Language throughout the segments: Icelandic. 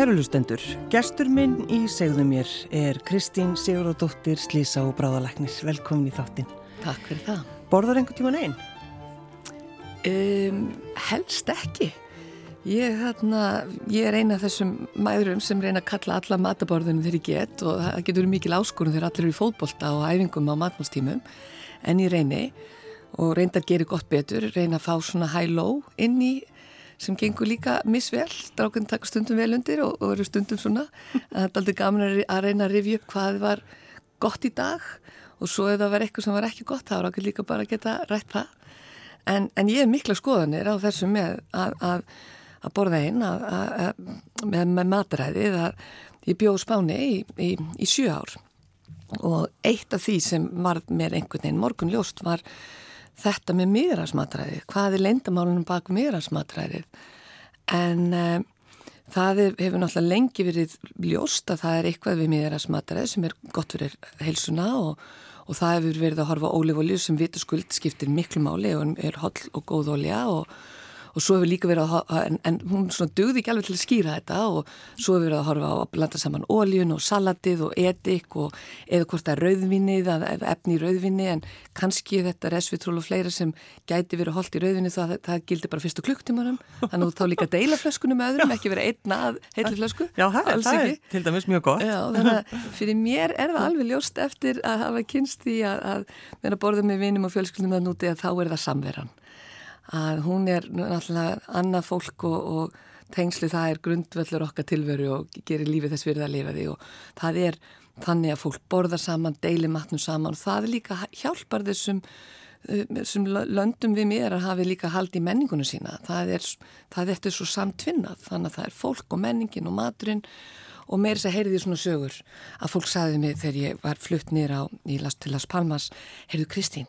Kærulustendur, gestur minn í segðu mér er Kristín Sigurðardóttir Slísa og Bráðalæknir. Velkomin í þáttin. Takk fyrir það. Borðar einhvern tíman einn? Um, helst ekki. Ég, þarna, ég er eina af þessum mæðurum sem reyna að kalla alla mataborðunum þegar ég get og það getur mikil áskorun þegar allir eru í fótbolta og æfingum á matmálstímum en ég reyni og reynda að gera gott betur, reyna að fá svona high-low inn í sem gengur líka misvel, drákun taka stundum vel undir og, og eru stundum svona. Það er aldrei gaman að reyna að rifja upp hvað var gott í dag. Og svo ef það var eitthvað sem var ekki gott þá er okkur líka bara að geta rætt það. En, en ég er mikla skoðanir á þessu með að, að, að borða einn með, með matræðið að ég bjóð spáni í, í, í sjö ár. Og eitt af því sem var mér einhvern veginn morgun ljóst var þetta með miðrasmatræðið, hvað er leindamálunum bak miðrasmatræðið en um, það er, hefur náttúrulega lengi verið ljóst að það er eitthvað við miðrasmatræðið sem er gott fyrir heilsuna og, og það hefur verið að horfa ólífólju sem vitur skuld skiptir miklu máli og er holl og góð ólja og og svo hefur líka verið að, en, en hún svona dugði ekki alveg til að skýra þetta og svo hefur verið að horfa á að blanda saman óljun og salatið og edik og eða hvort það er rauðvinnið, efni í rauðvinni en kannski þetta resvitról og fleira sem gæti verið holdt í rauðvinni það, það gildi bara fyrstu klukktímanum þannig að þú þá líka deila flöskunum með öðrum, ekki verið einna að heitli flösku. Já, það, það er til dæmis mjög gott. Já, þannig að fyrir mér er það alveg ljóst eftir að hafa kynst því að, að að hún er náttúrulega annað fólk og, og tengslu það er grundvöldur okkar tilveru og gerir lífið þess verið að lifa því. Og það er þannig að fólk borðar saman, deilir matnum saman. Og það líka hjálpar þessum, uh, þessum löndum við mér að hafi líka hald í menningunum sína. Það er, það er svo samtvinnað. Þannig að það er fólk og menningin og maturinn. Og meir þess að heyrði því svona sögur að fólk saði mig þegar ég var flutt nýra til Las Palmas, heyrðu Kristín,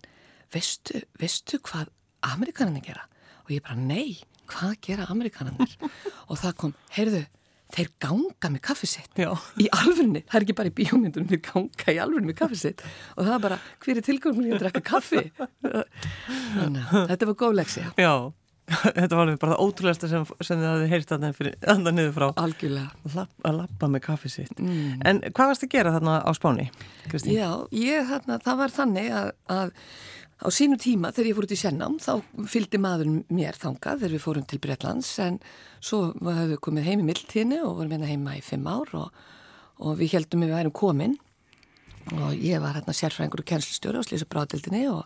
veistu, veistu hvað Amerikaninni gera? Og ég bara nei, hvað gera Amerikaninir og það kom, heyrðu þeir ganga með kaffisitt í alvörni, það er ekki bara í bíómyndunum þeir ganga í alvörni með kaffisitt og það er bara, hver er tilgangurinn að drekka kaffi? Þannig að þetta var góð leksja Já, þetta var alveg bara það ótrúlega sem, sem þið hafið heyrst það niður frá. Algjörlega. Að lappa með kaffisitt mm. En hvað varst að gera þarna á spáni, Kristín? Já, ég, þarna, það var þannig að, að Á sínu tíma þegar ég fór út í Sennám þá fylgdi maður mér þangað þegar við fórum til Breitlands en svo hafum við komið heim í mildtíðinu og vorum hérna heima í fimm ár og, og við heldum við værum komin. Og ég var hérna sérfræðingur og kennslistjóri á Slísa bráðildinni og,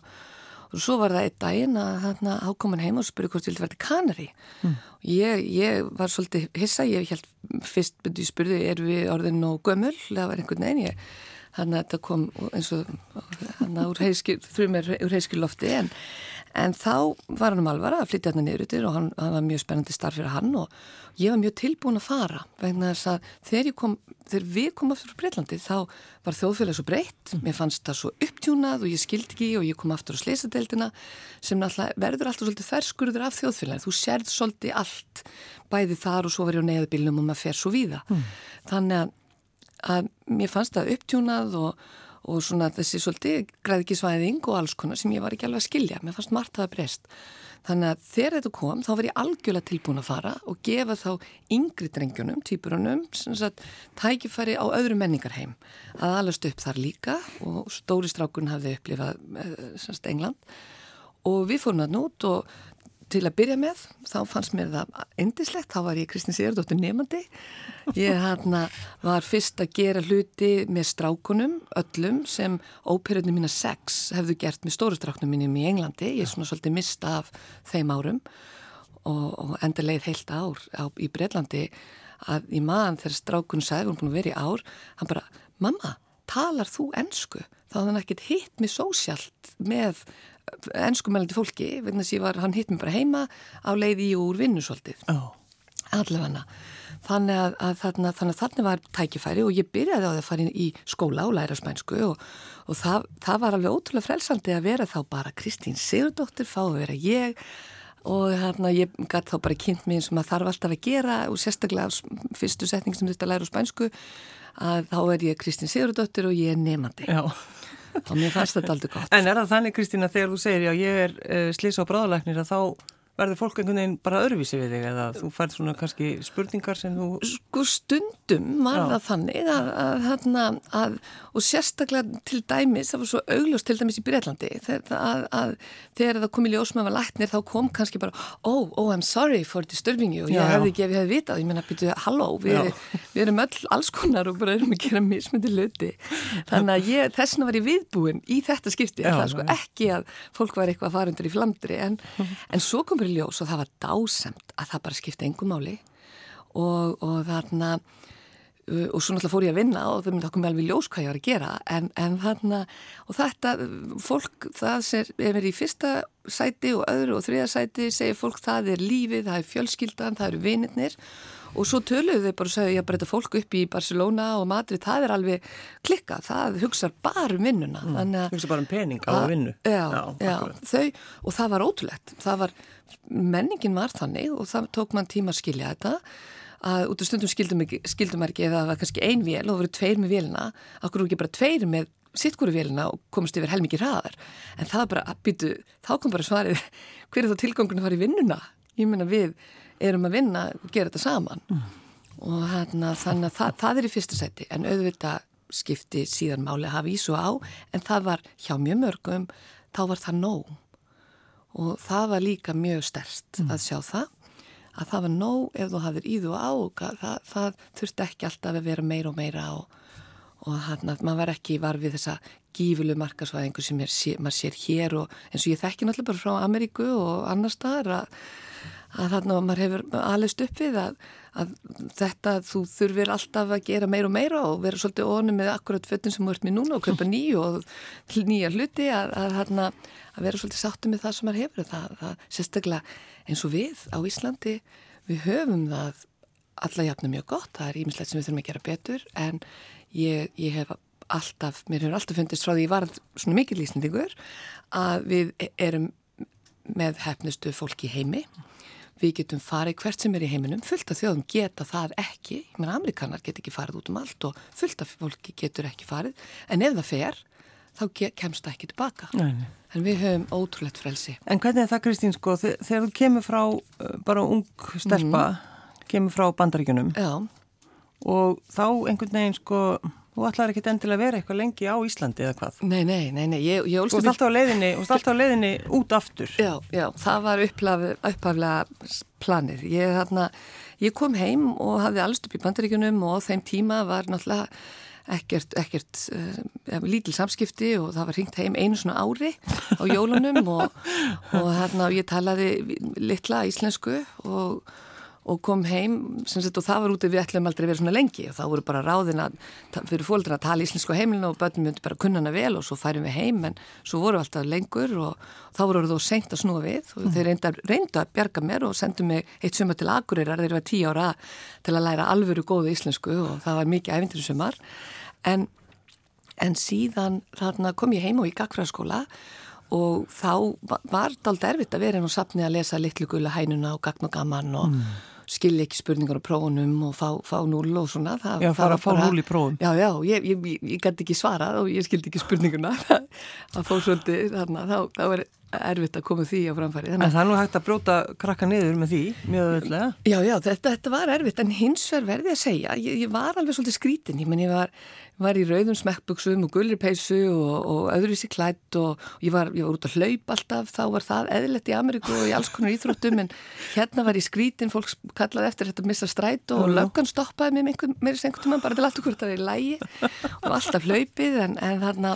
og svo var það eitt daginn að hérna ákomin heim og spurði hvort vildi verði kanari mm. og ég, ég var svolítið hissa, ég held fyrst byrju spurði er við orðin og gömul, það var einhvern veginn ég þannig að þetta kom eins og þannig úr úr heiskilofti en, en þá var hann um alvara að flytja hann niður yfir og hann, hann var mjög spennandi starf fyrir hann og ég var mjög tilbúin að fara vegna þess að þegar, kom, þegar við komum aftur frá Breitlandi þá var þjóðfélag svo breytt, mm. mér fannst það svo upptjúnað og ég skildi ekki og ég kom aftur á sleisadeildina sem náttúrulega verður alltaf svolítið ferskurður af þjóðfélag, þú sérð svolítið allt bæði þar og svo var ég á neðabilnum og maður fer svo víða mm. þannig að að mér fannst það upptjúnað og, og svona þessi svolítið græðikisvæðing og alls konar sem ég var ekki alveg að skilja, mér fannst margt það að breyst. Þannig að þegar þetta kom þá var ég algjörlega tilbúin að fara og gefa þá yngri drengjunum, týpurunum, tækifæri á öðru menningarheim að alast upp þar líka og stóri strákun hafði upplifað eh, England og við fórum það nút og Til að byrja með, þá fannst mér það endislegt, þá var ég Kristins Sigurdóttir nefandi. Ég hana, var fyrst að gera hluti með strákunum, öllum, sem óperunum mína sex hefðu gert með stórustráknum mínum í Englandi. Ég er svona svolítið mista af þeim árum og, og endur leið heilt ár á, í Breitlandi að í maðan þegar strákun sagði, hún búin að vera í ár, hann bara, mamma, talar þú ennsku? Þá hafði hann ekkert hitt mig sósjált með ennskumælandi fólki, vegna þess að var, hann hitt mig bara heima á leiði í úr vinnusvöldið. Oh. Allavega þannig að, að þarna, þannig að þarna var tækifæri og ég byrjaði á það að fara inn í skóla og læra spænsku og, og það, það var alveg ótrúlega frelsandi að vera þá bara Kristín Sigurdóttir, fá að vera ég og hérna ég gæti þá bara kynnt eins og maður þarf alltaf að gera og sérstaklega fyrstu setning sem þetta læra spænsku að þá er ég Kristín Sigurdóttir og ég er nefandi. Já. Mér fannst þetta aldrei gott. En er það þannig Kristín að þegar þú segir já ég er uh, slís á bráðalæknir að þá verður fólk einhvern veginn bara öðruvísi við þig eða þú færð svona kannski spurningar sem þú... Sko stundum var Já. það þannig að, að, að, að og sérstaklega til dæmis, það var svo augljóst til dæmis í Breitlandi þegar það kom í ljósmaður læknir þá kom kannski bara oh, oh I'm sorry for disturbing you. Og ég hefði ekki ef ég hefði vitað, ég menna byrjuði halló, við, við erum öll alls konar og bara erum að gera mismundi löti þannig að ég, þessuna var ég viðbúin í þetta skipti, Já, það er sko ekki að fólk var eitthvað farundur í flamdri en, en svo kom bara ljós og það var dásemt að það bara skipta engum máli. Og, og þarna uh, og svo náttúrulega fór ég að vinna og þau myndi okkur með alveg ljós hvað ég var að gera. En, en þarna, og þetta fólk, það sem er í fyrsta sæti og öðru og þriða sæti segir fólk það er lífið, það er fjölskyldan það eru vinirnir og svo töluðu þau bara og segja, ég breyta fólk upp í Barcelona og Madrid, það er alveg klikka, það hugsa bara um vinnuna. Mm, hugsa bara um pening á að vinnu. Já, já, já þau, og það var ótrúlegt. Það var, menningin var þannig og það tók mann tíma að skilja þetta að út af stundum skildum, skildum ekki eða það var kannski ein vél og það voru tveir með vélina. Okkur voru ekki bara tveir með sittkúru vélina og komast yfir helmikið hraðar? En það bara, byttu, þá kom bara svarið hver er þá tilgangun að fara í vinnuna? Ég menna við erum að vinna og gera þetta saman mm. og hana, þannig að það, það er í fyrsta seti en auðvitað skipti síðan máli að hafa í svo á en það var hjá mjög mörgum þá var það nóg og það var líka mjög stærst mm. að sjá það að það var nóg ef þú hafðir í þú á það, það þurfti ekki alltaf að vera meira og meira og, og hann að maður var ekki varfið þessa gífulu markasvæðingu sem er, maður sér hér og eins og ég þekki náttúrulega bara frá Ameríku og annar staðar að að þarna maður hefur alveg upp við að, að þetta þú þurfir alltaf að gera meira og meira og vera svolítið ónum með akkurat föttin sem þú ert með núna og kaupa nýju og nýja hluti að, að, að vera svolítið sáttu með það sem maður hefur. Það, það sérstaklega eins og við á Íslandi við höfum það alla jafnum mjög gott, það er ímislegt sem við þurfum að gera betur en ég, ég hef alltaf, mér hefur alltaf fundist frá því ég var svona mikil íslendingur að við erum með hefnustu fólki heimi við getum farið hvert sem er í heiminum, fullt af þjóðum geta það ekki, ég menna amerikanar get ekki farið út um allt og fullt af fólki getur ekki farið, en ef það fer þá kemst það ekki tilbaka nei, nei. en við höfum ótrúlegt frelsi En hvernig er það Kristín sko, þegar þú kemur frá uh, bara ung stelpa mm. kemur frá bandaríkunum Já. Og þá einhvern veginn sko Þú ætlaði ekki endilega að vera eitthvað lengi á Íslandi eða hvað? Nei, nei, nei, nei. Ég, ég Þú alltaf á á leiðinni út aftur. Já, já, það var upphaflega planið. Ég, þarna, ég kom heim og hafði allst upp í bandaríkunum og á þeim tíma var náttúrulega ekkert, ekkert uh, lítil samskipti og það var hringt heim einu svona ári á jólunum og, og, og ég talaði litla íslensku og og kom heim sagt, og það var út af við ætlum aldrei vera svona lengi. Og þá voru bara ráðin að fyrir fólkdra að tala íslensku heimilinu og börnum myndi bara kunnana vel og svo færum við heim en svo voru alltaf lengur og þá voru þú seint að snúa við og þeir reynda, reynda að bjarga mér og sendu mig eitt sumar til Akureyrar. Þegar ég var tíu ára til að læra alvöru góðu íslensku og það var mikið æfintir sumar. En, en síðan þarna kom ég heim og í gagfræðaskóla og þá var þetta aldrei erfitt að vera inn á sapni að lesa litlu gulla hænuna og gagn og gaman og mm skilja ekki spurningar á prófunum og fá, fá núl og svona. Það, já, fara að fá núl í prófun. Já, já, ég, ég, ég, gæti ekki svarað og ég skildi ekki spurninguna. það fór svolítið, þannig að þá, þá er erfitt að koma því á framfæri. En það er nú hægt að bróta krakka niður með því, mjög öðvöldlega. Já, já, þetta, þetta var erfitt, en hins verð verði að segja, ég var alveg svolítið skrítin, ég menn ég var var í rauðum smekkbuksum og gullirpeisu og, og öðruvísi klætt og ég var, ég var út að hlaupa alltaf, þá var það eðlert í Ameríku og í alls konar íþróttum en hérna var ég skrítin, fólk kallaði eftir þetta missa stræt og löggan stoppaði með mér tíma bara til alltaf hvort það er í lægi og alltaf hlaupið en, en þarna,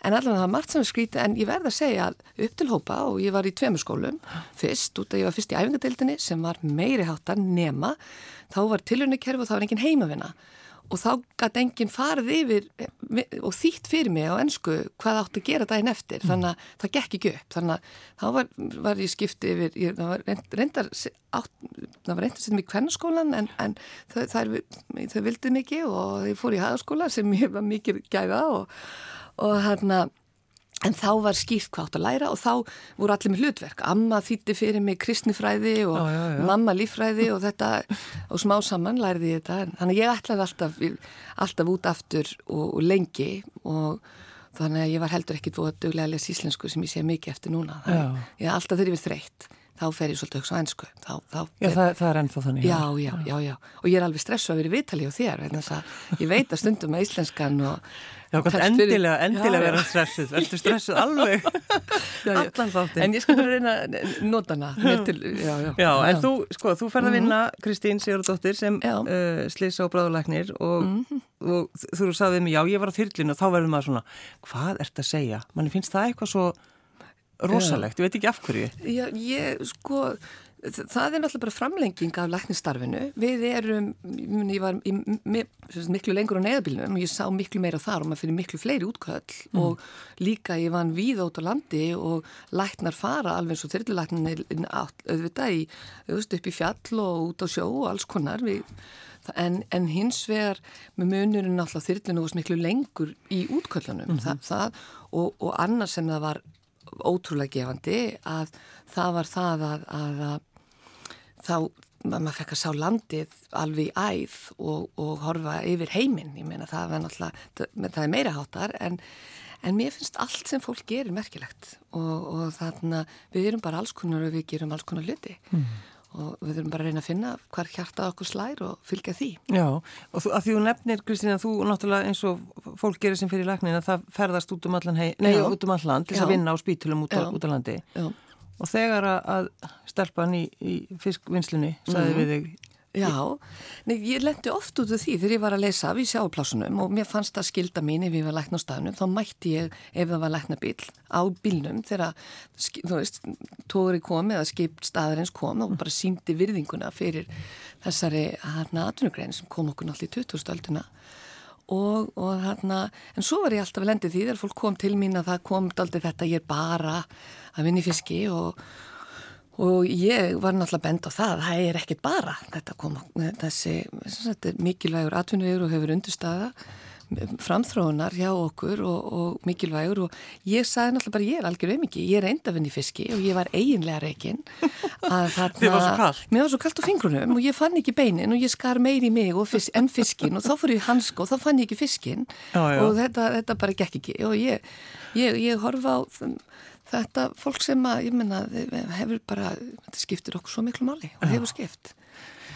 en allavega það var margt sem er skrítið en ég verða að segja að upp til hópa og ég var í tveimur skólum fyrst, út að ég var fyrst í æfingadeildinni sem var meiri háttar nema þá var tilhörnukerfi og þá var engin heimavinna og þá gæti enginn farið yfir og þýtt fyrir mig á ennsku hvað átt að gera daginn eftir. Mm. þannig að það gekk ekki upp. Þannig að þá var, var ég skiptið yfir ég, það var reyndar átt, það var reyndar setjum í kvennskólan en, en þau, það, þau vildi mikið og ég fór í hagaskóla sem ég var mikið gæða og, og hérna En þá var skýrt hvað átt að læra og þá voru allir með hlutverk. Amma þýtti fyrir mig kristnifræði og já, já, já. mamma lífræði og þetta og smá saman læriði ég þetta. Þannig ég ætlaði alltaf, alltaf út aftur og, og lengi og þannig að ég var heldur ekkit búið að duglega að lesa íslensku sem ég sé mikið eftir núna. Þannig ég alltaf þegar ég verð þreytt þá fer ég svolítið á ennsku. Þá, þá já, það, það er ennþá þannig. Já, já, já, já. Og ég er alveg stressu að vera í vitali á þér. Ég veit að stundum að íslenskan og Já, gott, endilega, endilega vera stressuð, verður stressuð alveg, já, allan þáttinn. En ég sko bara reyna að nota hana. Til, já, já, já, en þú, sko, þú ferð að mhm. vinna Kristín Sigurdóttir sem uh, slisa og bráðulegnir og, mm -hmm. og þú sagðið mig, já, ég var á þyrlinu og þá verður maður svona, hvað ert að segja? Manni finnst það eitthvað svo rosalegt, ég veit ekki af hverju. Já, ég, sko það er náttúrulega bara framlenging af læknistarfinu. Við erum, ég var í, miklu lengur á neðabilnum og ég sá miklu meira þar og maður fyrir miklu fleiri útköll mm. og líka ég var víð át á landi og læknar fara alveg eins og þyrlulæknin auðvitað í, auðvitað upp í fjall og út á sjó og alls konar við En, en hins vegar með munurinn alltaf þyrlinu var miklu lengur í útköllunum mm -hmm. og, og annars sem það var ótrúlega gefandi að það var það að, að, að þá maður fekk að sá landið alveg í æð og, og horfa yfir heiminn, ég meina það er náttúrulega, það er meira hátar en, en mér finnst allt sem fólk gerir merkilegt. Og, og þannig að við erum bara alls konar og við gerum alls konar hluti. Mm. Og við þurfum bara að reyna að finna hvar hjarta okkur slær og fylgja því. Já, og þú, að því þú nefnir Kristín að þú náttúrulega eins og fólk gerir sem fyrir læknin að það ferðast út um allan hei, nei, út um allan til að vinna á spítulum út á, út á landi. Já Og þegar að stelpan í, í fiskvinnslunni saði mm. við þig Já, Nei, ég lendi oft út af því þegar ég var að lesa af í sjáplásunum og mér fannst það skilda mín ef ég var lækna á staðnum. Þá mætti ég ef það var lækna bíl á bílnum þegar þú veist, tóri kom eða skip staðarins kom og bara síndi virðinguna fyrir þessari hérna atvinnugrein sem kom okkur náttúrulega í 2000-ölduna og, og hérna, en svo var ég alltaf að lendi því þegar fólk kom til mín að það kom aldrei þetta ég er bara að vinni fiski og Og ég var náttúrulega bend á það, það er ekkit bara, þetta kom, þessi, þetta er mikilvægur atvinnuvegur og hefur undirstaða framþróunar hjá okkur og, og mikilvægur og ég sagði náttúrulega bara ég er algjör auðmiki, ég er eindafinn í fiski og ég var eiginlega reygin að þarna, mér var svo kallt á fingrunum og ég fann ekki beinin og ég skar meir í mig fisk, en fiskin og þá fór ég hansk og þá fann ég ekki fiskin já, já. og þetta, þetta bara gekk ekki og ég, ég, ég horfa á þetta fólk sem að, ég menna, hefur bara, þetta skiptir okkur svo miklu máli og hefur skipt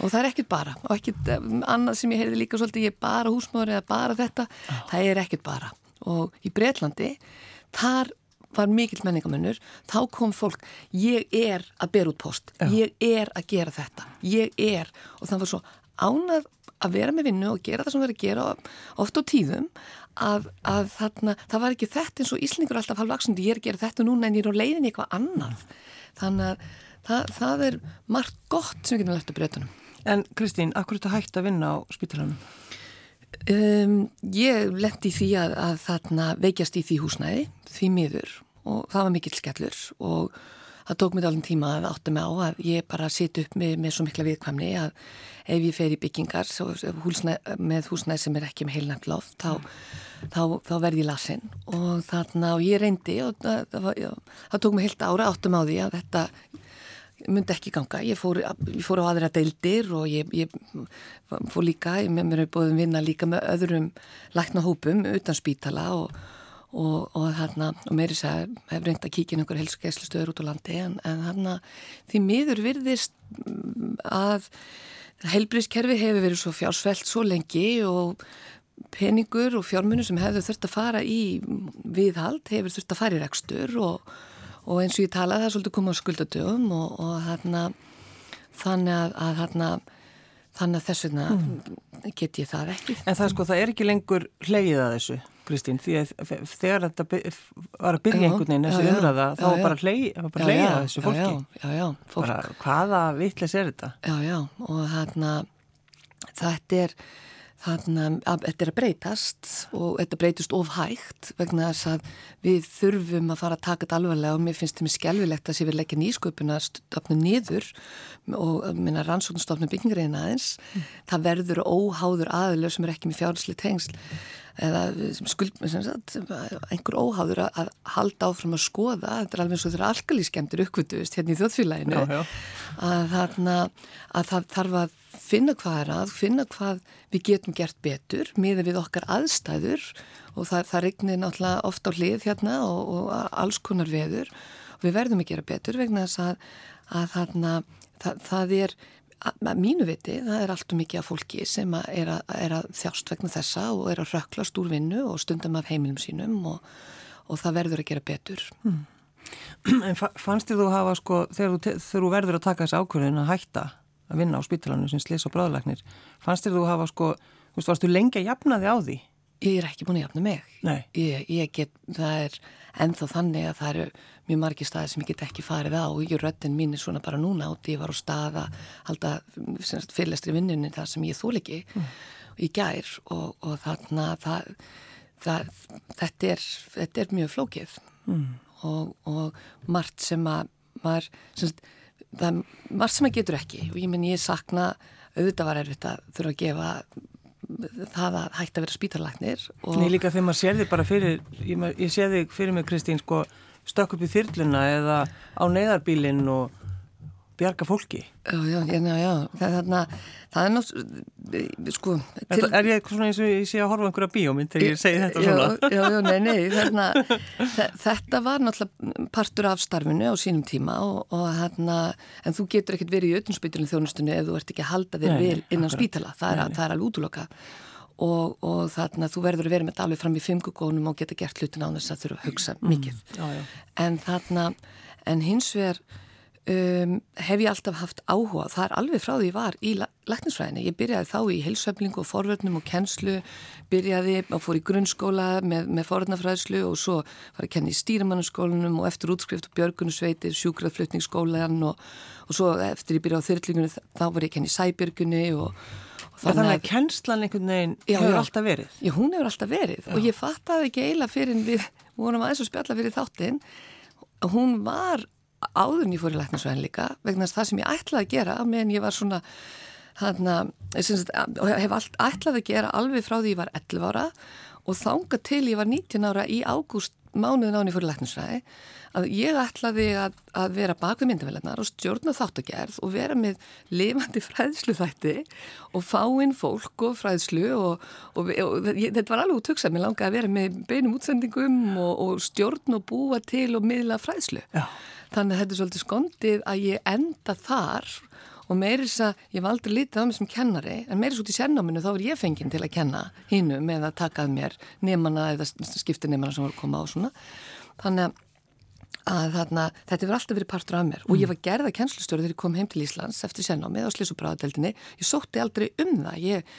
og það er ekkit bara. Og ekkit eh, annað sem ég heyrði líka svolítið ég er bara húsmáður eða bara þetta oh. það er ekkit bara. Og í Breitlandi þar var mikill menningamönnur, þá kom fólk ég er að bera út post oh. ég er að gera þetta. Ég er, og það var svo ánað að vera með vinnu og gera það sem verður að gera oft á tíðum að, að þarna, það var ekki þetta eins og Íslingur alltaf halvvaksandi, ég er að gera þetta núna en ég er á leiðin eitthvað annað. Þannig að það, það er margt gott sem við getum lett að breytunum En Kristín, akkur er þetta hægt að vinna á spítalanum? Um, ég lendi í því að, að þarna veikjast í því húsnæði, því miður og það var mikill skellur og það tók mér alveg tíma að átta mig á að ég bara siti upp með, með svo mikla viðkvæmni að ef ég fer í byggingar svo, húsnæð, með húsnæði sem er ekki með heilnægt loft þá, þá, þá verði ég lasin og þarna og ég reyndi og það, það, það tók mér heilt ára áttum á því að þetta myndi ekki ganga. Ég fór, ég fór á aðra deildir og ég, ég fór líka, ég með mér hefur að vinna líka með öðrum lækna hópum utan spítala og, og, og þarna, og meiri segja, hef reynd að kíkja einhver helskeslustöður út á landi en, en þarna því miður virðist að heilbríðskerfi hefur verið svo fjársvelt svo lengi og peningur og fjármunum sem hefur þurft að fara í viðhald hefur þurft að fara í rekstur og og eins og ég talaði það svolítið koma á skuldadögum og, og þarna þannig að, að þarna þannig að þess vegna mm. get ég það ekki En það sko, það er ekki lengur hleyið að þessu Kristín, því að þegar þetta var að byrja einhvern veginn þessi umræða, þá var bara að hleyja þessu fólki. Já, já, já. Fólk. Bara, hvaða vittlis er þetta? Já, já, og þarna, þetta er Þannig að þetta er að breytast og þetta breytist ofhægt vegna þess að við þurfum að fara að taka þetta alvarlega og mér finnst þetta mjög skjálfilegt að sé við leggja nýsköpuna stofnum niður og minna rannsóknstofnum byggingreina aðeins. Mm. Það verður óháður aðlur sem er ekki með fjárhásli tengsl eða skuld, sagt, einhver óháður að halda áfram að skoða, þetta er alveg eins og þeirra algalískemdur uppvituðist hérna í þjóðfélaginu. Já, já. að, þarna, að það þarf að finna hvað er að, finna hvað við getum gert betur miða við okkar aðstæður. Og það, það regnir náttúrulega ofta á hlið hérna og, og alls konar veður. Og við verðum að gera betur vegna þess að, að þarna, það, það er að mínu viti, það er allt og mikið af fólki sem að er, að, er að þjást vegna þessa og er að röklast úr vinnu og stundum af heimilum sínum og, og það verður að gera betur. Hmm. En fannst þér þú hafa sko, þegar þú, þegar þú verður að taka þessi ákvörðin að hætta að vinna á spítalannu sem slis og bráðleiknir, fannst þér þú hafa sko, þú veist, varstu lengi að jafna þig á því? Ég er ekki búin að jafna mig. Ég, ég get, það er ennþá þannig að það eru mjög margi staði sem ég get ekki farið á og ég röttin mín er svona bara núna átti, ég var á staða halda fyrirlestri vinnunni þar sem ég þól ekki mm. í gær og, og þarna það, það, þetta, er, þetta er mjög flókið mm. og, og margt sem að maður, sem, það er margt sem maður getur ekki og ég menn ég sakna auðvitað var erfitt að þurfa að gefa það að hægt að vera spítarlagnir Nei líka þegar maður sér þig bara fyrir ég, ég sé þig fyrir mig Kristín sko stökk upp í þyrluna eða á neyðarbílinn og bjarga fólki Já, já, já, já. það þarna það er náttúrulega sko, til... Er ég svona eins og ég sé að horfa einhverja bíómynd þegar ég segi þetta já, svona Já, já, nei, nei þarna, þetta var náttúrulega partur af starfinu á sínum tíma og, og þarna, en þú getur ekkert verið í auðvunnsbytjunum þjónustunni ef þú ert ekki að halda þér vel innan akkurat. spítala, það er, það er alveg útloka og, og þarna þú verður að vera með þetta alveg fram í fimmgugónum og geta gert hlutin á þess að þurfa að hugsa mm. mikið já, já. en þarna, en hins vegar um, hef ég alltaf haft áhuga, það er alveg frá því ég var í læknisfræðinni, ég byrjaði þá í heilsöflingu og forvörnum og kennslu byrjaði og fór í grunnskóla með, með forvörnafræðslu og svo var að kenna í stýrimannaskólanum og eftir útskrift og björgunusveitir, sjúkraðflutningsskólan og, og svo eftir ég byrjaði á þyrrlingunni þá var ég að kenna í sæbjörgunni og Þannig að kennslan einhvern veginn já, hefur alltaf verið? Já, hún hefur alltaf verið. Já. og ég fattaði ekki eila fyrir við vorum aðeins og spjalla fyrir þáttinn. Hún var áðurinn ég fór í læknarsvæðin líka vegna það sem ég ætlaði að gera meðan ég var svona hana, hef all, ætlaði að gera alveg frá því ég var 11 ára og þánga til ég var 19 ára í ágúst mánuðin án ég fór í læknarsvæði að ég ætlaði að, að vera bak við myndaveljarnar og stjórna þáttagerð og vera með lifandi fræðslu þætti og fá inn fólk og fræðslu og, og, og, og þetta var alveg út hugsað, mér langaði að vera með beinum útsendingum og stjórn og búa til og miðla fræðslu. Já. Þannig að þetta er svolítið skondið að ég enda þar og meiris að ég var aldrei litið á mig sem kennari en meiris út í sérnáminu þá er ég fenginn til að kenna hínu með að takað mér nefnana eða skiptinefnana sem voru að koma á svona. Þannig að þarna, þetta hefur alltaf verið partur af mér mm. og ég var gerða kennslustjóri þegar ég kom heim til Íslands eftir sennámið á Slísubráðadeldinni ég sótti aldrei um það ég,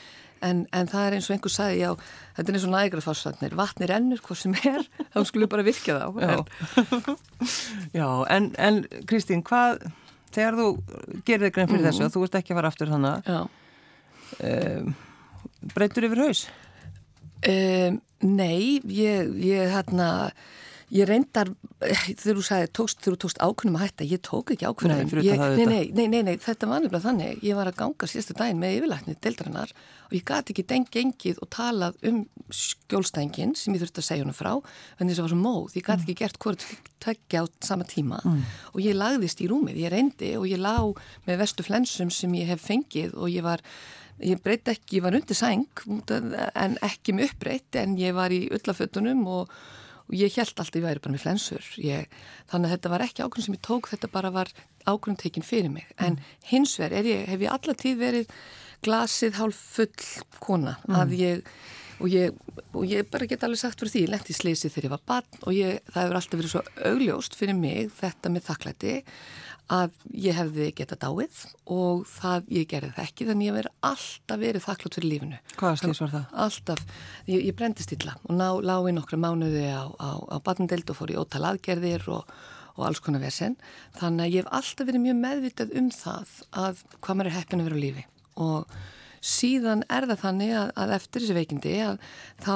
en, en það er eins og einhver sagði já, þetta er eins og nægra fársvarnir vatnir ennur, hvað sem er, þá skulum bara virka þá Já, já en, en Kristín, hvað þegar þú gerir þig grein fyrir mm. þessu að þú ert ekki að fara aftur þannig um, breytur yfir haus? Um, nei, ég, ég hérna Ég reyndar, þegar þú sagði, þú tókst ákveðnum að hætta, ég tók ekki ákveðnum. Nei, ég, nei, nei, nei, nei, nei, þetta var nefnilega þannig. Ég var að ganga síðasta daginn með yfirlæknið deildarinnar og ég gati ekki deng gengið og talað um skjólstængin sem ég þurfti að segja húnum frá, en þess að það var svo móð. Ég gati ekki gert hvort tökja á sama tíma mm. og ég lagðist í rúmið, ég reyndi og ég lá með vestu flensum sem ég hef fengið og ég var ég breytti ekki, ég var undir sæng en ekki með uppbreytt en ég var í öllafötunum og og ég held alltaf ég væri bara með flensur ég, þannig að þetta var ekki ákveðin sem ég tók þetta bara var ákveðin tekin fyrir mig en mm. hins vegar hef ég alla tíð verið glasið hálf full kona mm. ég og ég, og ég bara get alveg sagt fyrir því ég lendi í sleisi þegar ég var barn og ég, það hefur alltaf verið svo augljóst fyrir mig þetta með þakklæti að ég hefði geta dáið og það, ég gerði það ekki þannig ég verið alltaf verið þakklátt fyrir lífinu. Hvaða slís var það? Alltaf, ég, ég brendist illa og ná, lági nokkra mánuði á, á, á batnendeld og fór í ótal aðgerðir og, og alls konar vesen þannig að ég hef alltaf verið mjög meðvitað um það að hvað maður er heppin að vera á lífi og síðan er það þannig að, að eftir þessi veikindi að þá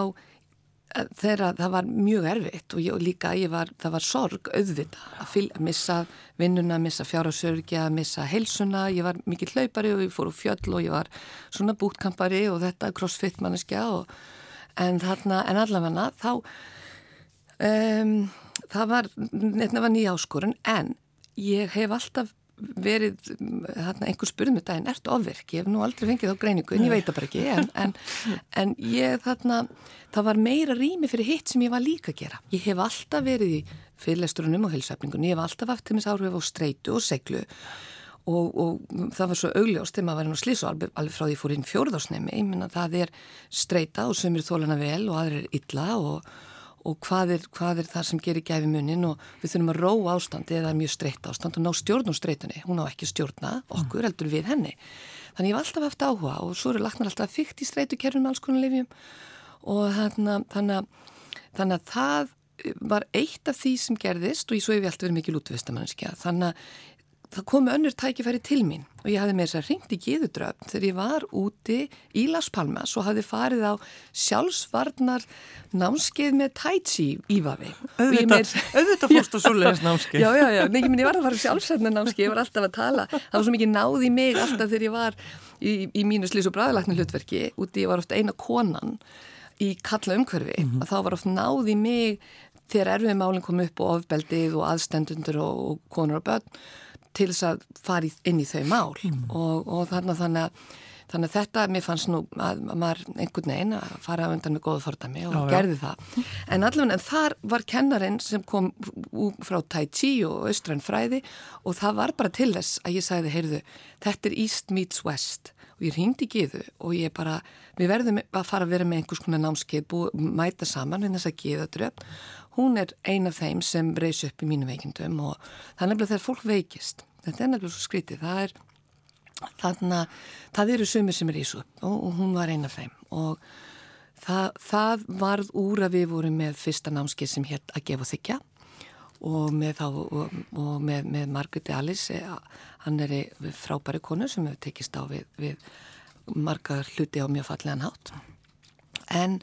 þegar það var mjög erfitt og, ég, og líka var, það var sorg auðvita að, fyl, að missa vinnuna, missa fjárhásörgja, missa heilsuna, ég var mikið hlaupari og ég fór úr fjöll og ég var svona bútkampari og þetta crossfit manneskja og, en, þarna, en allavega þá um, það var, var nýja áskorun en ég hef alltaf verið, þarna einhver spurði mig daginn, ertu ofverk? Ég hef nú aldrei fengið þá greiningu en ég veit það bara ekki en, en, en ég þarna, það var meira rými fyrir hitt sem ég var líka að gera. Ég hef alltaf verið í fyrirlesturunum og heilsefningun, ég hef alltaf haft til mis áhrif á streitu og seglu og, og það var svo augljóst þegar maður var inn á slísu alveg, alveg frá því fór inn fjórðarsnemi, ég minna það er streita og sömur þólana vel og aðrir illa og og hvað er, hvað er það sem gerir gæfi munin og við þurfum að róa ástandi eða mjög streytt ástand og ná stjórn og streytunni hún á ekki stjórna, okkur mm. heldur við henni. Þannig ég hef alltaf haft áhuga og svo eru laknar alltaf fyrkt í streytukerfum með alls konar lifjum og þannig, að það var eitt af því sem gerðist og ég svo hef ég alltaf verið mikið lútvistamanniski þannig að það komi önnur tækifæri til mín og ég hafði með þess að ringt í geðudröfn þegar ég var úti í Las Palmas og hafði farið á sjálfsvarnar námskeið með tætsi ívafi. Auðvitað fórst á svoleiðis námskeið. Já, já, já, nefnum ég var að fara sjálfsvarnar námskeið, ég var alltaf að tala, það var svo mikið náð í mig alltaf þegar ég var í, í mínu slís og bræðalagna hlutverki, úti ég var ofta eina konan í kalla umhverfi mm -hmm. og þá var ofta náð í mig þegar erfið málinn kom upp og ofbeldið og aðstendundur og, og konur og börn til þess að fara inn í þau mál mm. og, og þannig, þannig, að, þannig að þetta, mér fannst nú að maður einhvern veginn að fara undan með góða fordami og já, gerði já. það. En allavega þar var kennarin sem kom frá Tai Chi og Austræn fræði og það var bara til þess að ég sagði, heyrðu, þetta er East meets West og ég ringdi giðu og ég bara, við verðum að fara að vera með einhvers konar námskeið, mæta saman við þess að giða dröfn hún er ein af þeim sem reys upp í mínu veikindum og það er nefnilega þegar fólk veikist, þetta er nefnilega svo skrítið, það er þarna, það eru sumir sem er ísu og, og hún var ein af þeim. Og það, það varð úr að við vorum með fyrsta námskeið sem hér að gefa þykja og með, með, með Margretti Alice, hann er frábæri konu sem hefur tekist á við, við marga hluti á mjög fallegan hátt. En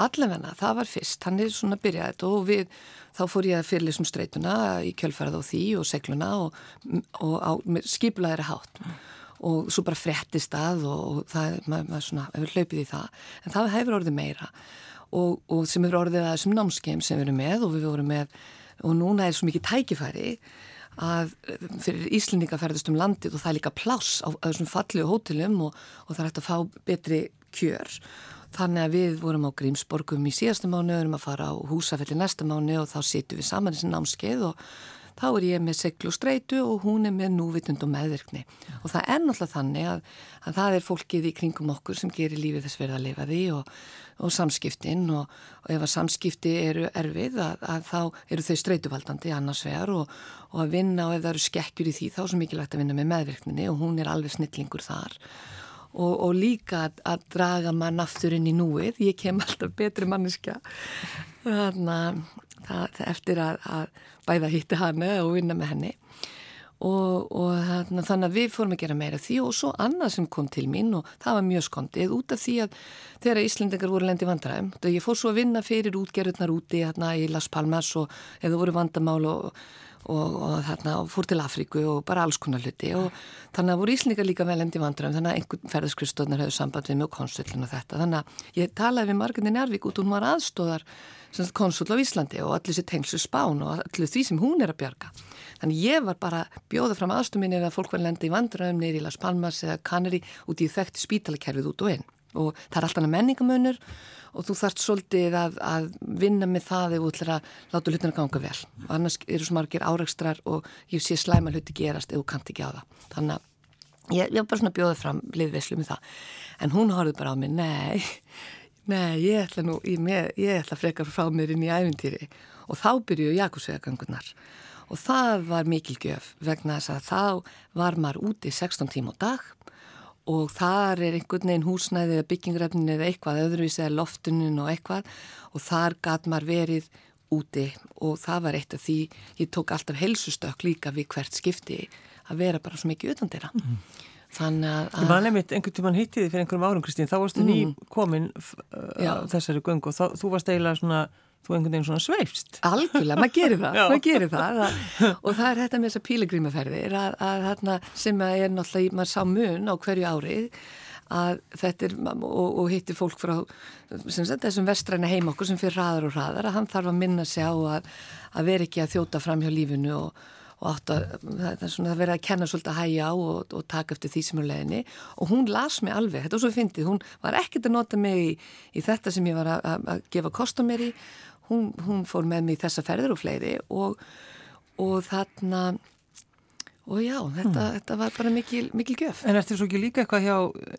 allavegna, það var fyrst, hann er svona byrjaðið þetta og við, þá fór ég að fyrirlisum streytuna í kjölfarað á því og segluna og, og á, skiplaðir hátt. Og svo bara frettist að og, og það, maður, maður svona hefur hlaupið í það, en það hefur orðið meira. Og, og sem hefur orðið að þessum námskeim sem við erum með og við vorum með og núna er svo mikið tækifæri að fyrir Íslendinga ferðast um landið og það er líka pláss á, á þessum fallegu hótelum og, og það er hægt að fá betri kjör Þannig að við vorum á Grímsborgum í síðastu mánu, við erum að fara á húsafelli næsta mánu og þá situm við saman í þessi námskeið og þá er ég með seglu og streitu og hún er með núvitund og meðvirkni. Og það er náttúrulega þannig að, að það er fólkið í kringum okkur sem gerir lífið þess verið að lifa því og, og samskiptin og, og ef að samskipti eru erfið að, að þá eru þau streituvaldandi annars vegar og, og að vinna og ef það eru skekkjur í því þá er svo mikilvægt að vinna með meðvirkninni og hún er alveg snillingur þar og, og líka að, að draga mann aftur inn í núið, ég kem alltaf betri manniska þannig að eftir að, að bæða hitti hana og vinna með henni. Og, og þannig að við fórum að gera meira því og svo annað sem kom til mín og það var mjög skondið. Út af því að þegar Íslendingar voru lendi vandræðum, ég fór svo að vinna fyrir útgerðunar úti hérna í Las Palmas og eða voru vandamál og og, og þarna og fór til Afríku og bara alls konar hluti. Og þannig að voru Íslingar líka velendi vandram þannig að einhvern ferðarskristóðnar höfðu samband við mjög konsulin og þetta. Þannig að ég talaði við Margreði Njárvík út og hún var aðstóðar konsul á Íslandi og allir sér tengslu spán og allir því sem hún er að bjarga. Þannig ég var bara bjóða fram aðstóminni ef að fólk var lendi í vandram neyri í Las Palmas eða Canary út í þekkt spítalakerfið út og inn og það er alltaf menningamönur og þú þarft svolítið að, að vinna með það ef þú ætlar að láta hlutina ganga vel. Og annars eru svo margir áreikstrar og ég sé slæma hluti gerast ef þú kannt ekki á það. Þannig að ég, ég var bara svona bjóðið fram liðveislu með það. En hún horfið bara á mig, nei nei, ég ætla nú ég, ég ætla frekar frá mér inn í æfintýri og þá byrjuðu Jakobsvegagangunar og það var mikil gjöf vegna þess að þá var maður úti 16 tíma á dag og þar er einhvern veginn húsnæði eða byggingrefnin eða eitthvað, öðruvísi eða loftunum og eitthvað. Og þar gæt maður verið úti. Og það var eitt af því ég tók alltaf helsustökk líka við hvert skipti að vera bara svo mikið utan þeirra. Mm. þannig að... Ég var nefnitt einhvern tíman hittiði fyrir einhverjum árum Kristín, þá varstu mm. ný komin uh, þessari göngu og þá, þú varst eiginlega svona þú einhvern veginn svona sveifst. Algjörlega, maður gerir það, maður gerir það að, og það er þetta með þessar pílegrímaferðir að, að þarna sem að er náttúrulega, maður sá mun á hverju árið að þetta er, og, og hittir fólk frá sagt, þessum vestræna heim okkur sem fyrir hraðar og hraðar, að hann þarf að minna sig á að, að vera ekki að þjóta fram hjá lífinu og, og átt að, það er svona að vera að kenna svolítið að hæja á og, og taka eftir því sem er leginni og hún las mig alveg, þetta var svo fyndið, hún var ekkert að nota mig í, í þetta sem ég var að, að gefa kost á mér í hún, hún fór með mig þessa ferður og fleiri og, og þarna og já, þetta, hmm. þetta var bara mikil, mikil gjöf. En ertu svo ekki líka eitthvað hjá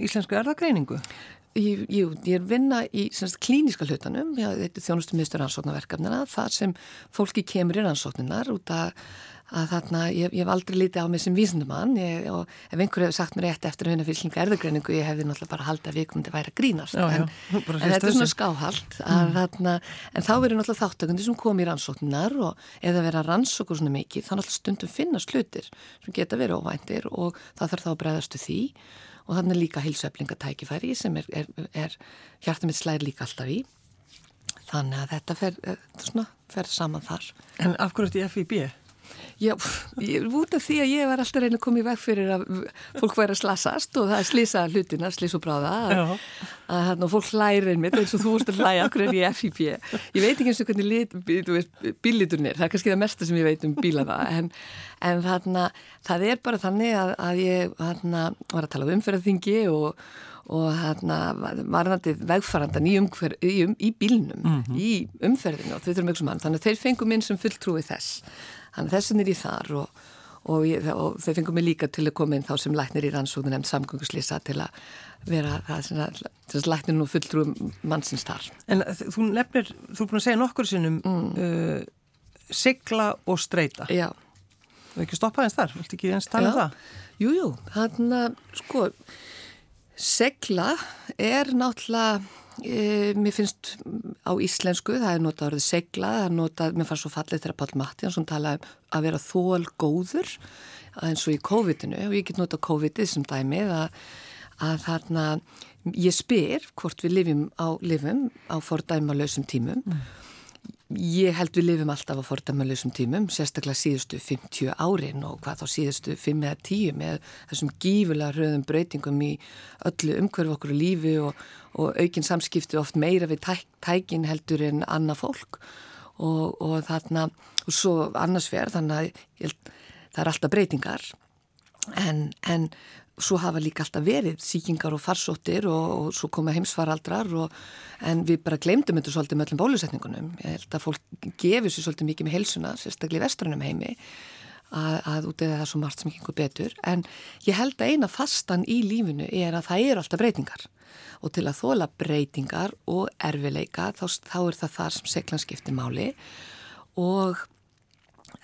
Íslensku erðagreiningu? Jú, ég er vinna í semst, klíniska hlutanum, þetta er þjónustum miðstur rannsóknarverkefnina, þar sem fólki kemur í rannsókninar út að að þarna, ég, ég hef aldrei litið á mig sem vísindumann og ef einhver hefur sagt mér rétt eftir að vinna fylgninga erðugreiningu ég hefði náttúrulega bara haldið að viðkomandi væri að grínast. Já, en, já, en þetta er svona skáhald mm. þarna, en þá verður náttúrulega þáttökundi sem kom í rannsóknar og eða vera rannsókur svona mikið þá náttúrulega stundum finnast hlutir sem geta verið óvæntir og það þarf þá að bregðastu því. Og þannig líka heilsöflingatækifæri sem er, er, er hjarta mitt slæðir líka alltaf í. Þannig að þetta fer, eh, svona, fer saman þar. En af hverju þetta er FIB? Já, ég, út af því að ég var alltaf reyna að koma í veg fyrir að fólk væri að slasast og það er slísa hlutina, slís og bráða að, að hérna, fólk hlæri einmitt eins og þú vorst að hlæja okkur en ég er FIP ég veit ekki eins og hvernig lit, bíliturinn er, það er kannski það mesta sem ég veit um bílana en, en þarna, það er bara þannig að, að ég þarna, var að tala um umferðarþingi og og hérna varðandi vegfarandan í, umhver, í, um, í bílnum, mm -hmm. í umferðinu og þau þurfum ekki sem hann, þannig að þeir fengum inn sem fulltrúi þess Þannig þessin er ég þar og, og, ég, og þau fengum mig líka til að koma inn þá sem læknir í rannsóknu nefnd samgönguslýsa til að vera það sem að læknir nú fulltrú mannsins þar. En þú nefnir, þú er búin að segja nokkur sinnum mm. uh, sigla og streyta. Já. Þú hefði ekki stoppað eins þar, vilti ekki eins tala um það? Jújú, jú, þannig að sko, segla er náttúrulega E, mér finnst á íslensku, það er notað orðið segla, það er notað, mér fannst svo fallið þegar Pál Mattiansson talaði um að vera þól góður eins og í COVID-inu og ég get notað COVID-ið sem dæmið að, að þarna ég spyr hvort við lifum á lifum á fordæmalösum tímum mm. Ég held við lifum alltaf á fordæmalösum tímum, sérstaklega síðustu 50 árin og hvað þá síðustu 5 eða 10 með þessum gífulega hröðum breytingum í öllu umhverfu okkur og lífi og, og aukin samskipti oft meira við tæk, tækin heldur en annað fólk. Og, og þarna, og svo annars verð, þannig að ég, það er alltaf breytingar. En, en svo hafa líka alltaf verið síkingar og farsóttir og, og svo koma heimsfaraldrar og, en við bara glemdum þetta svolítið með öllum bólusetningunum. Ég held að fólk gefur sér svolítið mikið með heilsuna, sérstaklega í vestrannum heimi að, að út eða það er svo margt sem ekki einhver betur. En ég held að eina fastan í lífinu er að það eru alltaf breytingar. Og til að þóla breytingar og erfileika þá, þá er það þar sem seglanskipti máli. Og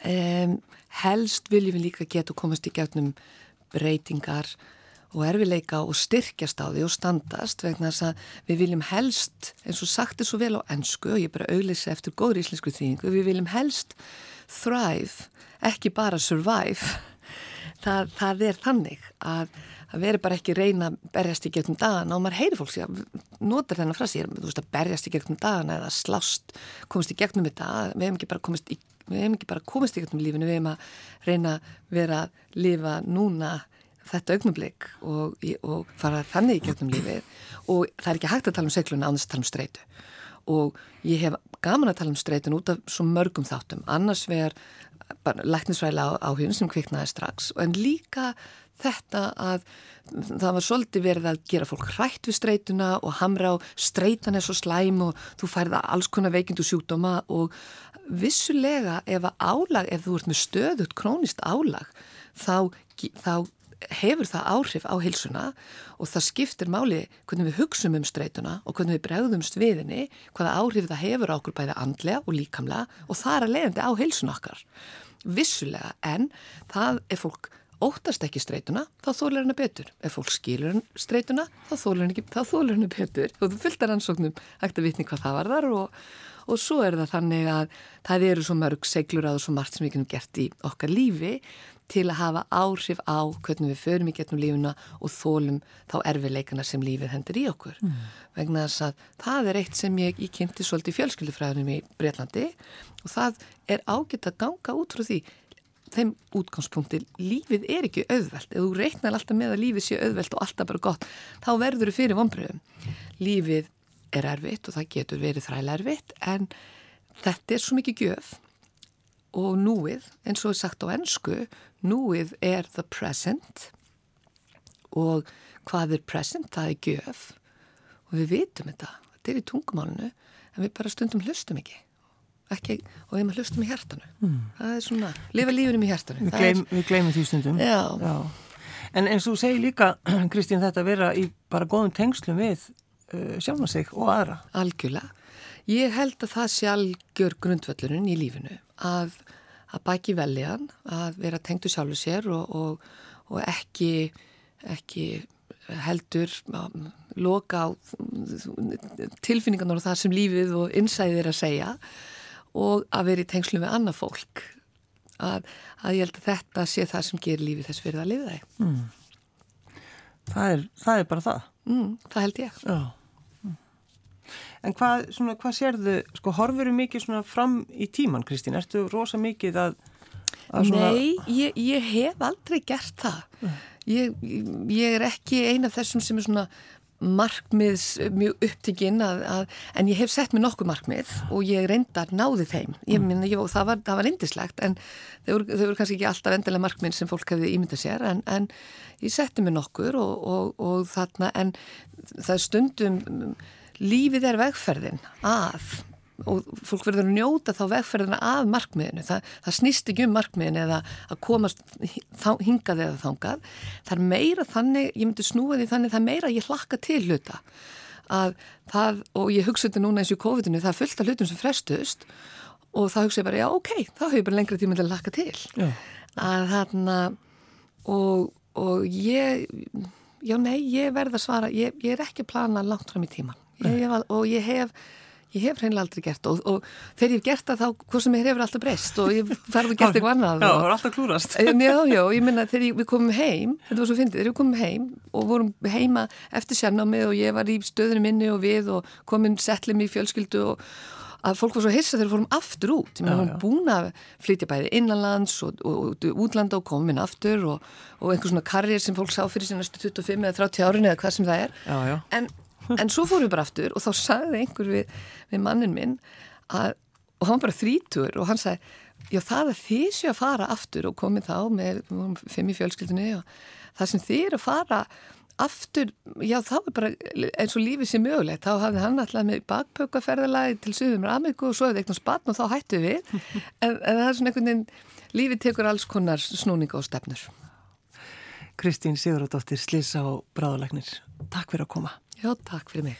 um, helst viljum við líka geta komast í gegnum breytingar og erfileika og styrkjast á því og standast vegna þess að við viljum helst, eins og sagt er svo vel á ennsku og ég bara auðlýsa eftir góður íslensku þýðingu, við viljum helst thrive, ekki bara survive. Það, það er þannig að það veri bara ekki reyna að berjast í gegnum dagana og maður heyri fólk sér að nota þennan frasi, þú veist að berjast í gegnum dagana eða slást, komast í gegnum þetta, við hefum ekki bara komast í við hefum ekki bara komist í gegnum lífinu, við hefum að reyna að vera að lifa núna þetta augnumblik og, og fara þannig í gegnum lífið. Og það er ekki hægt að tala um segluna ánast að tala um streitu. Og ég hef gaman að tala um streitun út af svo mörgum þáttum, annars vegar læknisvæla áhugin sem kviknaði strax. En líka þetta að það var svolítið verið að gera fólk hrætt við streituna og hamra á streitan er svo slæm og þú færða alls konar veikindu sjúkdóma og vissulega ef að álag, ef þú ert með stöðut krónist álag þá, þá hefur það áhrif á hilsuna og það skiptir máli hvernig við hugsum um streytuna og hvernig við bregðumst viðinni, hvaða áhrif það hefur á okkur bæða andlega og líkamlega og það er að leiðandi á hilsuna okkar. Vissulega, en það er fólk óttast ekki streytuna, þá þólar henni betur. Ef fólk skilur streytuna, þá þólar henni, henni betur. Og þú fylgtar ansóknum hægt að vitni hvað það var þar og, og svo er það þannig að það eru svo mörg seglur að og svo margt sem við kunum gert í okkar lífi til að hafa áhrif á hvernig við förum í getnum lífuna og þólum þá erfileikana sem lífið hendur í okkur. Mm. Vegna þess að það er eitt sem ég, ég kynnti svolítið fjölskyldufræðunum í Breitlandi og það er ágætt að ganga út frá því þeim útgangspunkti, lífið er ekki auðvelt. Ef þú reiknar alltaf með að lífið sé auðvelt og alltaf bara gott, þá verður þau fyrir vonbröðum. Lífið er erfitt og það getur verið þræla erfitt en þetta er svo mikið gjöf og núið, eins og er sagt á ennsku, núið er the present og hvað er present, það er gjöf og við vitum þetta, þetta er í tungumálunu en við bara stundum hlustum ekki. Ekki og við maður hlustum í hærtanu mm. það er svona, lifa lífunum í hærtanu Við, gleym, er... við gleymum því stundum Já. Já. En eins og segir líka Kristín þetta að vera í bara góðum tengslum við uh, sjálfa sig og aðra Algjörlega Ég held að það sé algjör grundvöllurinn í lífinu að, að bæki veljan, að vera tengdu sjálfu sér og, og, og ekki, ekki heldur um, loka á tilfinningarnar og það sem lífið og innsæðið er að segja og að vera í tengslu við annað fólk. Að, að ég held að þetta sé það sem gerir lífið þess fyrir að liða. Mm. Það, það er bara það? Mm, það held ég. Já. En hvað, svona, hvað sérðu, sko, horfur þú mikið svona fram í tíman, Kristín? Ertu rosa mikið að... að svona... Nei, ég, ég hef aldrei gert það. Ég, ég er ekki eina af þessum sem er svona markmiðs mjög upptikinn en ég hef sett mér nokkuð markmið og ég reyndar náði þeim ég mm. minna, það var, var indislegt en þau voru, þau voru kannski ekki alltaf endilega markmið sem fólk hefði ímyndað sér en, en ég setti mér nokkur og, og, og þarna en það stundum lífið er vegferðin að og fólk verður að njóta þá vegferðina að markmiðinu, það, það snýst ekki um markmiðinu eða að komast hingað eða þangað, það er meira þannig, ég myndi snúa því þannig það er meira að ég hlakka til hluta. Að það, og ég hugsa þetta núna eins og í COVID-19, það er fullt af hlutum sem frestust og það hugsa ég bara, já ok þá hefur ég bara lengra tíma til að hlakka til. Já. að þarna og, og ég já nei, ég verð að svara ég, ég er ekki að plana langt fram í tíman ég og ég hef ég hef hreinlega aldrei gert og, og þegar ég hef gert það þá, hvað sem ég hefur alltaf breyst og ég ferði að gera eitthvað annað Já, það var alltaf klúrast Já, já, ég minna þegar við komum heim þetta var svo fyndið, þegar við komum heim og vorum heima eftir sérnámið og ég var í stöðunum minni og við og komum setlim í fjölskyldu og að fólk var svo hissa þegar við fórum aftur út. Ég meina, við vorum búin að flytja bæði innanlands og, og, og útlanda og komum inn aftur og, og einhver svona karriér sem fólk sá fyrir síðan 25 eða 30 árin eða hvað sem það er. Já, en en svo fórum við bara aftur og þá sagði einhver við, við mannin minn að, og hann var bara þrítur og hann sagði já það er því sem ég að fara aftur og komið þá með fimm í fjölskyldunni og það sem þið er að fara aftur, já þá er bara eins og lífið sem mögulegt, þá hafði hann alltaf með bakpökaferðalagi til Suðum Ameríku og svo hefði eitthvað spann og þá hættu við. En, en það er svona einhvern veginn lífið tekur alls konar snúninga og stefnur. Kristín Sigurðardóttir Slisa og Bráðalagnir, takk fyrir að koma Já, takk fyrir mig.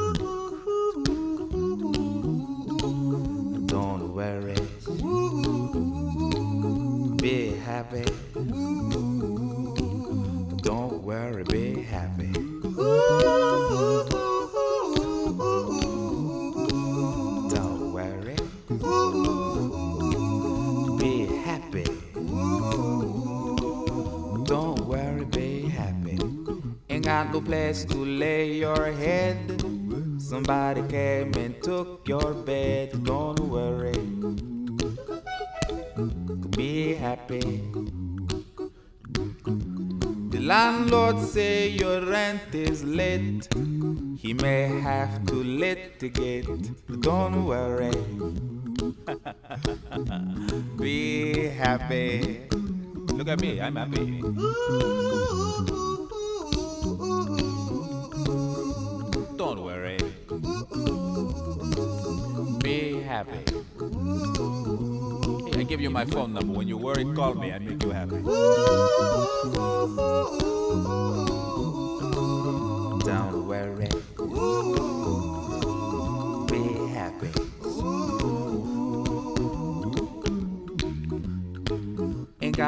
Be happy. Don't worry, be happy. Ain't got no place to lay your head. Somebody came and took your bed. Don't worry. Be happy. The landlord say your rent is late. He may have to litigate. Don't worry. Be happy. Look at me, I'm happy. Don't worry. Be happy. I give you my phone number. When you worry, call me. I make you happy. Don't worry.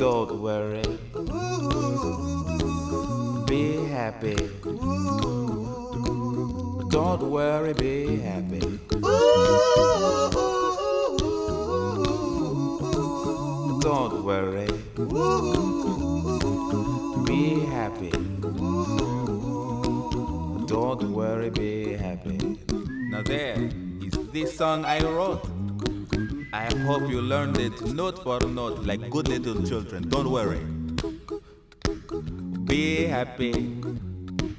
Don't worry. Be happy. Don't worry, be happy. Don't worry. Be happy. Don't worry, be happy. Now there is this song I wrote. I hope you learned it note for note like good little children. Don't worry. Be happy.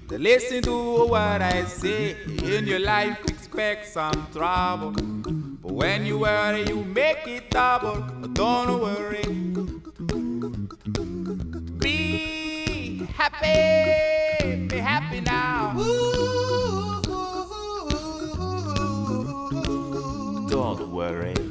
Listen to what I say. In your life, expect some trouble. But when you worry, you make it double. Don't worry. Be happy. Be happy now. Don't worry.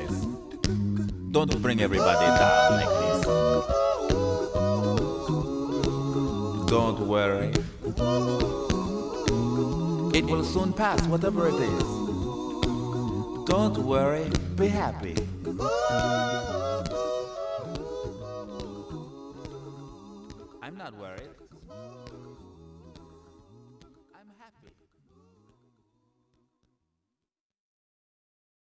Don't bring everybody down like this. Don't worry. It will soon pass, whatever it is. Don't worry, be happy. I'm not worried.